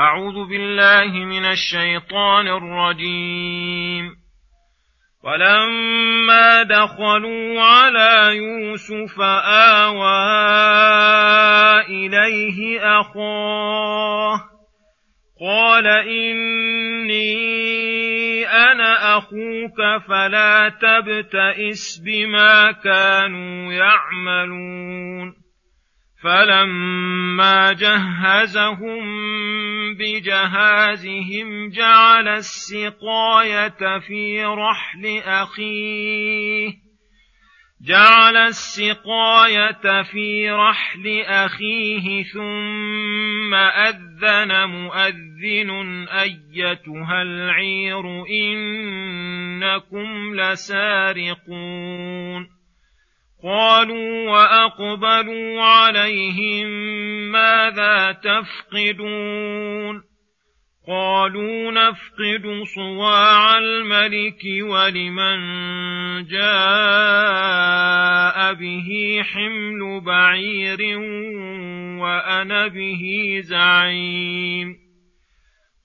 أعوذ بالله من الشيطان الرجيم. ولما دخلوا على يوسف آوى إليه أخاه قال إني أنا أخوك فلا تبتئس بما كانوا يعملون. فلما جهزهم بجهازهم جعل السقاية في رحل أخيه. جعل السقاية في رحل أخيه ثم أذن مؤذن أيتها العير إنكم لسارقون. قالوا وأقبلوا عليهم ماذا تفقدون قالوا نفقد صواع الملك ولمن جاء به حمل بعير وأنا به زعيم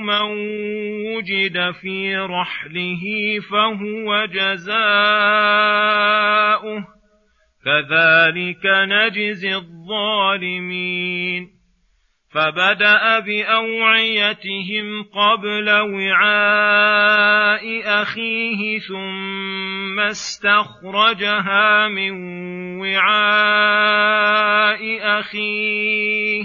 من وجد في رحله فهو جزاؤه كذلك نجزي الظالمين فبدا باوعيتهم قبل وعاء اخيه ثم استخرجها من وعاء اخيه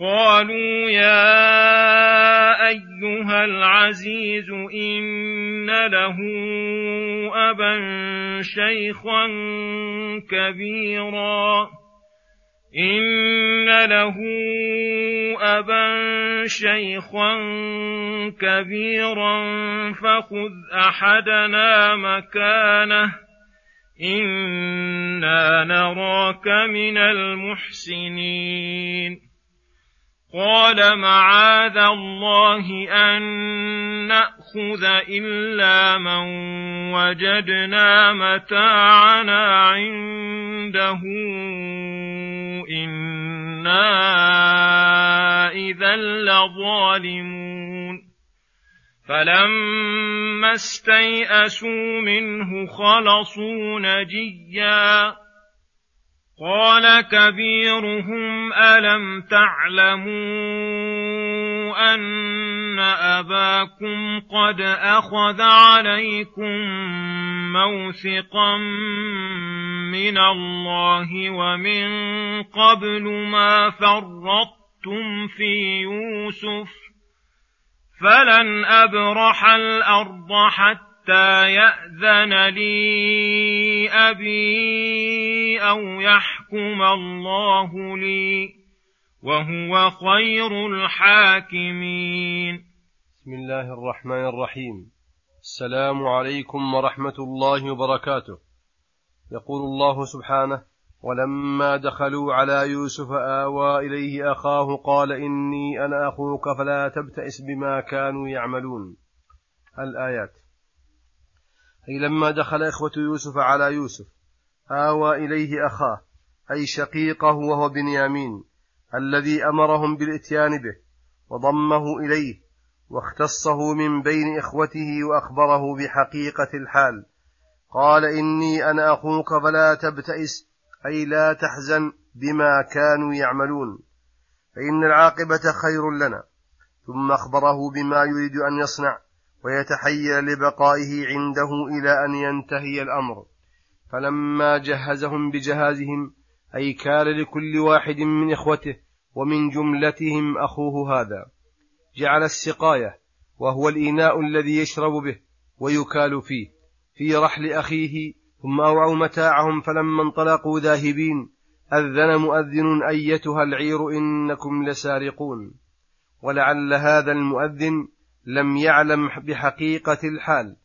قالوا يا أيها العزيز إن له أبا شيخا كبيرا. إن له أبا شيخا كبيرا فخذ أحدنا مكانه. إنا نراك من المحسنين. قال معاذ الله ان ناخذ الا من وجدنا متاعنا عنده أنا اذا لظالمون فلما استيئسوا منه خلصوا نجيا قال كبيرهم ألم تعلموا أن أباكم قد أخذ عليكم موثقا من الله ومن قبل ما فرطتم في يوسف فلن أبرح الأرض حتى حتى يأذن لي أبي أو يحكم الله لي وهو خير الحاكمين. بسم الله الرحمن الرحيم. السلام عليكم ورحمة الله وبركاته. يقول الله سبحانه ولما دخلوا على يوسف آوى إليه أخاه قال إني أنا أخوك فلا تبتئس بما كانوا يعملون. الآيات. أي لما دخل إخوة يوسف على يوسف آوى إليه أخاه أي شقيقه وهو بنيامين الذي أمرهم بالإتيان به وضمه إليه واختصه من بين إخوته وأخبره بحقيقة الحال. قال إني أنا أخوك فلا تبتئس أي لا تحزن بما كانوا يعملون. فإن العاقبة خير لنا. ثم أخبره بما يريد أن يصنع. ويتحيل لبقائه عنده إلى أن ينتهي الأمر. فلما جهزهم بجهازهم أي كان لكل واحد من إخوته ومن جملتهم أخوه هذا. جعل السقاية وهو الإناء الذي يشرب به ويكال فيه. في رحل أخيه ثم أوعوا متاعهم فلما انطلقوا ذاهبين أذن مؤذن أيتها العير إنكم لسارقون. ولعل هذا المؤذن لم يعلم بحقيقة الحال.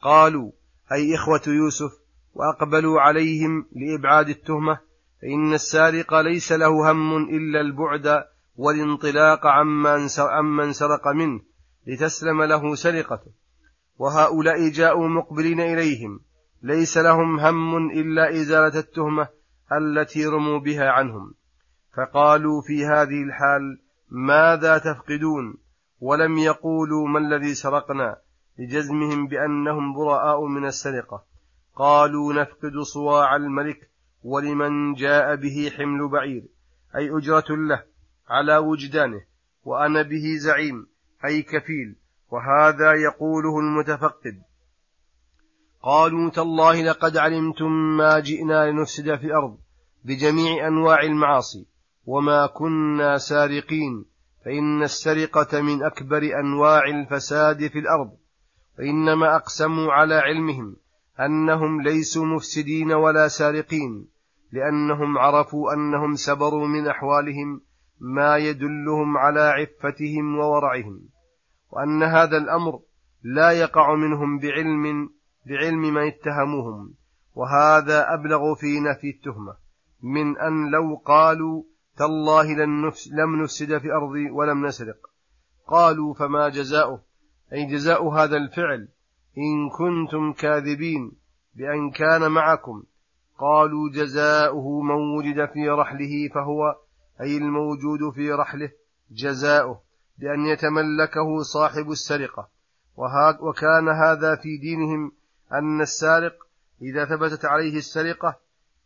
قالوا أي إخوة يوسف وأقبلوا عليهم لإبعاد التهمة فإن السارق ليس له هم إلا البعد والانطلاق عمن سرق منه لتسلم له سرقته. وهؤلاء جاءوا مقبلين إليهم ليس لهم هم إلا إزالة التهمة التي رموا بها عنهم. فقالوا في هذه الحال ماذا تفقدون؟ ولم يقولوا ما الذي سرقنا لجزمهم بأنهم براء من السرقة. قالوا نفقد صواع الملك ولمن جاء به حمل بعير. أي أجرة له على وجدانه وأنا به زعيم أي كفيل. وهذا يقوله المتفقد. قالوا تالله لقد علمتم ما جئنا لنفسد في الأرض بجميع أنواع المعاصي وما كنا سارقين. فإن السرقة من أكبر أنواع الفساد في الأرض وإنما أقسموا على علمهم أنهم ليسوا مفسدين ولا سارقين لأنهم عرفوا أنهم سبروا من أحوالهم ما يدلهم على عفتهم وورعهم وأن هذا الأمر لا يقع منهم بعلم بعلم من اتهموهم وهذا أبلغ في نفي التهمة من أن لو قالوا تالله لن لم نفسد في أرضي ولم نسرق. قالوا فما جزاؤه؟ أي جزاء هذا الفعل؟ إن كنتم كاذبين بأن كان معكم. قالوا جزاؤه من وجد في رحله فهو أي الموجود في رحله جزاؤه بأن يتملكه صاحب السرقة. وكان هذا في دينهم أن السارق إذا ثبتت عليه السرقة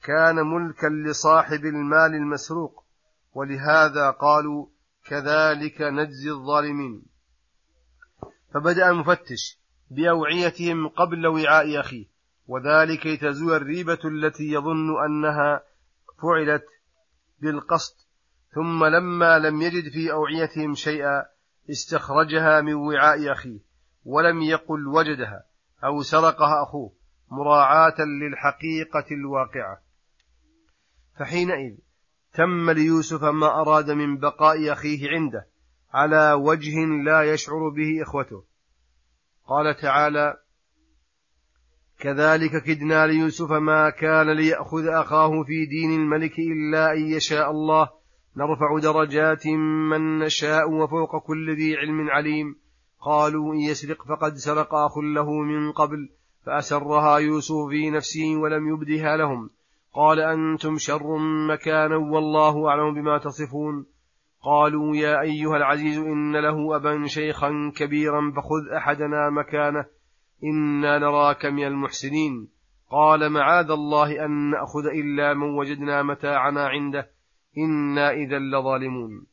كان ملكا لصاحب المال المسروق. ولهذا قالوا كذلك نجزي الظالمين. فبدأ المفتش بأوعيتهم قبل وعاء أخيه وذلك لتزول الريبة التي يظن أنها فعلت بالقصد ثم لما لم يجد في أوعيتهم شيئا استخرجها من وعاء أخيه ولم يقل وجدها أو سرقها أخوه مراعاة للحقيقة الواقعة. فحينئذ تم ليوسف ما أراد من بقاء أخيه عنده على وجه لا يشعر به إخوته. قال تعالى كذلك كدنا ليوسف ما كان ليأخذ أخاه في دين الملك إلا أن يشاء الله. نرفع درجات من نشاء وفوق كل ذي علم عليم. قالوا إن يسرق فقد سرق أخ له من قبل فأسرها يوسف في نفسه ولم يبدها لهم. قال أنتم شر مكانا والله أعلم بما تصفون. قالوا يا أيها العزيز إن له أبا شيخا كبيرا فخذ أحدنا مكانه إنا نراك من المحسنين. قال معاذ الله أن نأخذ إلا من وجدنا متاعنا عنده إنا إذا لظالمون.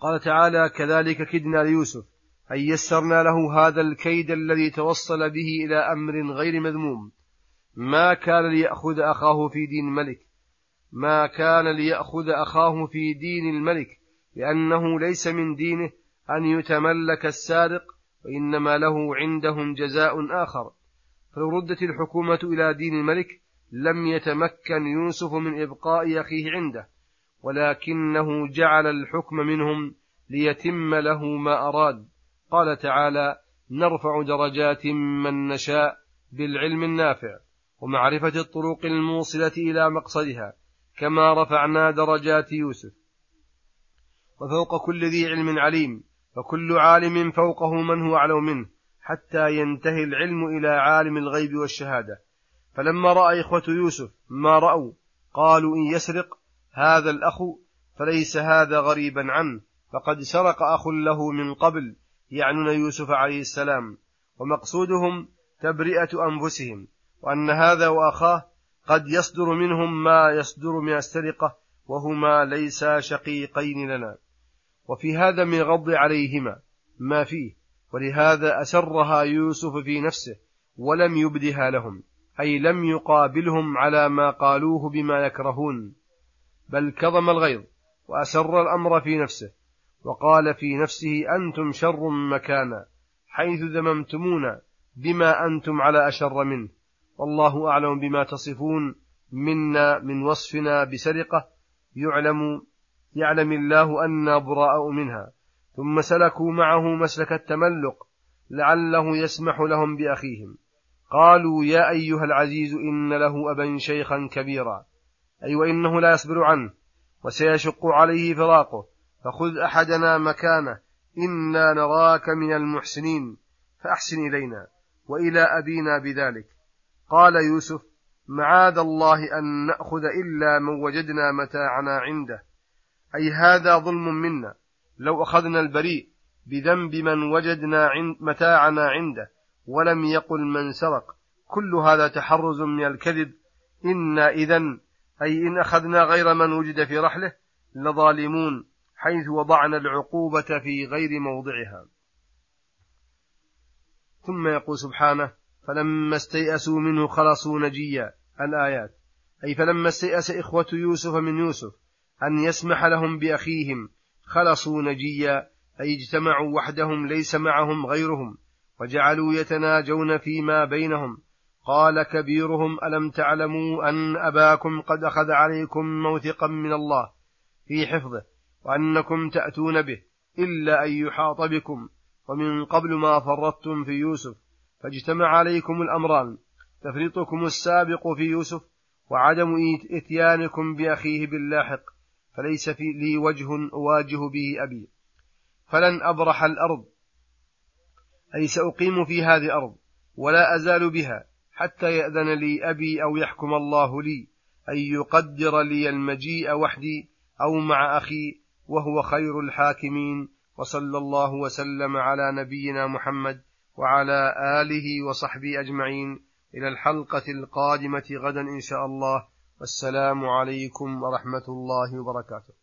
قال تعالى كذلك كدنا ليوسف أي يسرنا له هذا الكيد الذي توصل به إلى أمر غير مذموم. ما كان ليأخذ أخاه في دين الملك. ما كان ليأخذ أخاه في دين الملك لأنه ليس من دينه أن يتملك السارق وإنما له عندهم جزاء آخر. فلو ردت الحكومة إلى دين الملك لم يتمكن يوسف من إبقاء أخيه عنده ولكنه جعل الحكم منهم ليتم له ما أراد. قال تعالى نرفع درجات من نشاء بالعلم النافع. ومعرفة الطرق الموصلة إلى مقصدها كما رفعنا درجات يوسف. وفوق كل ذي علم عليم فكل عالم فوقه من هو أعلم منه حتى ينتهي العلم إلى عالم الغيب والشهادة. فلما رأى إخوة يوسف ما رأوا قالوا إن يسرق هذا الأخ فليس هذا غريبا عنه فقد سرق أخ له من قبل يعنون يوسف عليه السلام. ومقصودهم تبرئة أنفسهم. وأن هذا وأخاه قد يصدر منهم ما يصدر من السرقة وهما ليسا شقيقين لنا. وفي هذا من غض عليهما ما فيه ولهذا أسرها يوسف في نفسه ولم يبدها لهم أي لم يقابلهم على ما قالوه بما يكرهون. بل كظم الغيظ وأسر الأمر في نفسه وقال في نفسه أنتم شر مكانا حيث ذممتمونا بما أنتم على أشر منه. والله أعلم بما تصفون. منا من وصفنا بسرقة يعلم يعلم الله أنا براء منها. ثم سلكوا معه مسلك التملق لعله يسمح لهم بأخيهم. قالوا يا أيها العزيز إن له أبا شيخا كبيرا. أي وإنه لا يصبر عنه وسيشق عليه فراقه. فخذ أحدنا مكانه. إنا نراك من المحسنين. فأحسن إلينا وإلى أبينا بذلك. قال يوسف معاذ الله أن نأخذ إلا من وجدنا متاعنا عنده. أي هذا ظلم منا. لو أخذنا البريء بذنب من وجدنا متاعنا عنده ولم يقل من سرق كل هذا تحرز من الكذب. إنا إذا أي إن أخذنا غير من وجد في رحله لظالمون حيث وضعنا العقوبة في غير موضعها. ثم يقول سبحانه فلما استيأسوا منه خلصوا نجيا الآيات. أي فلما استيأس إخوة يوسف من يوسف أن يسمح لهم بأخيهم خلصوا نجيا أي اجتمعوا وحدهم ليس معهم غيرهم وجعلوا يتناجون فيما بينهم. قال كبيرهم ألم تعلموا أن أباكم قد أخذ عليكم موثقا من الله في حفظه وأنكم تأتون به إلا أن يحاط بكم. ومن قبل ما فرطتم في يوسف فاجتمع عليكم الأمران. تفريطكم السابق في يوسف وعدم إتيانكم بأخيه باللاحق فليس في لي وجه أواجه به أبي. فلن أبرح الأرض أي سأقيم في هذه الأرض ولا أزال بها حتى يأذن لي أبي أو يحكم الله لي أن يقدر لي المجيء وحدي أو مع أخي وهو خير الحاكمين وصلى الله وسلم على نبينا محمد وعلى آله وصحبه أجمعين. إلى الحلقة القادمة غدا إن شاء الله. والسلام عليكم ورحمة الله وبركاته.